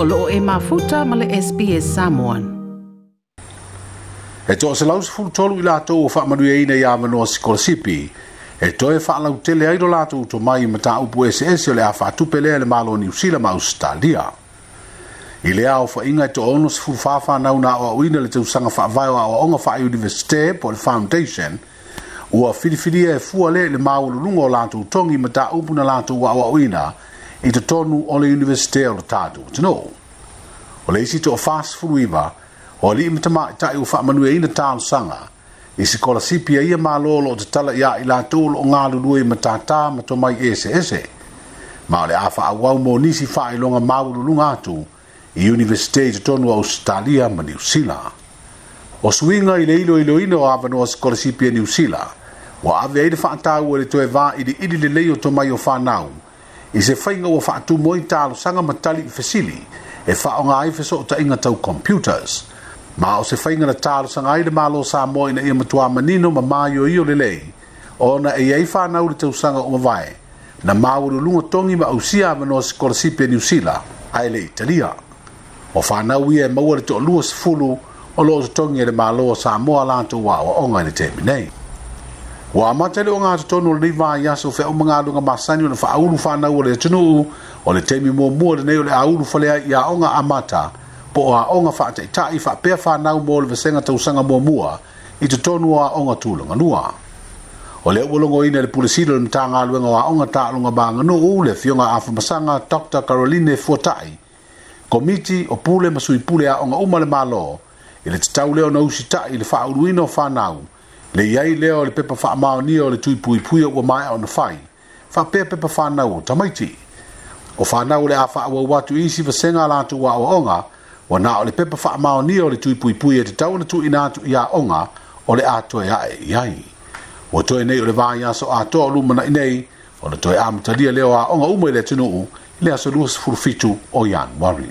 o loo e mafuta ma le SPS Samoan. E toa se lau sefulu tolu i lātou o whaamanuia ina i amanoa sikolasipi. E toi e whaalau tele ai do lātou to mai ma tā upu SS o le a whaatupe lea le malo ni usila ma Australia. I lea o whainga e to ono sefulu whawha nau na o ina le tausanga whaavaio a o onga whaai universite po le foundation ua filifilia e fua le le māululunga o lātou tongi ma tā upu na lātou wa o ina i te tonu o le universite o le tātou te nō. O le isi to o fās furu iwa, o le ima tama i tai ufa manu e ina tāu sanga, i si kola sipi a ia mā lolo o te tala ia i la tōlo o ngā lulu e matātā ma tō mai ese ese. Ma o le awha a wau mō nisi wha i longa māu lulu ngātu i universite i te tonu o Australia ma New Zealand. O suinga i le ilo ilo ino o awa noa si kola sipi a New Zealand, wa awe aile wha atāu o le toe wā i le ili le leo tō mai o whanau, i se whainga ua whaatū moi tālo sanga matali i fesili e whaonga ai feso o ta inga tau computers. Ma o se whainga na tālo sanga ai le mālo sā moi na ia matua manino ma māio i o lelei o na e ei whānau le tau sanga o mawai na māuru lunga tongi ma ausia ma noa skola sipe New Sila ai le Italia. O whānau ia e maua le tō lua sifulu o loo tongi e le mālo sā moa lanto wā o onga ni te minei. wa mata le nga tonu le va ya so fe umanga lu nga masani le fa aulu fa na wole tunu o le temi mo mo le nei le aulu fa le ya onga amata po a onga fa te ta i fa pe fa na mo le senga tau sanga mo mo i te tonu a onga tulu nga lua o le wolo ngo ina le pulisi le mta nga lu nga onga ta lu nga ba nga no u le fiona a fa masanga dr caroline fotai komiti o pule masui pule a onga umale malo ile tau le ona usita ile fa uluino fa nau. le iai lea o le pepa faamaonia o le tuipuipui ua mae ona fai faapea pepa fanau o tamaiti o fanau le a faauau atu isi vasega a latou aʻoaʻoga ua na o le pepa faamaonia o le tuipuipui e tatau na tu atu iaʻoga o le a toe yai e iai ua nei o le vaiaso atoa o lumanaʻi nei ona toe amatalia lea o aʻoga uma i le atunuu i le aso 27 o ianuari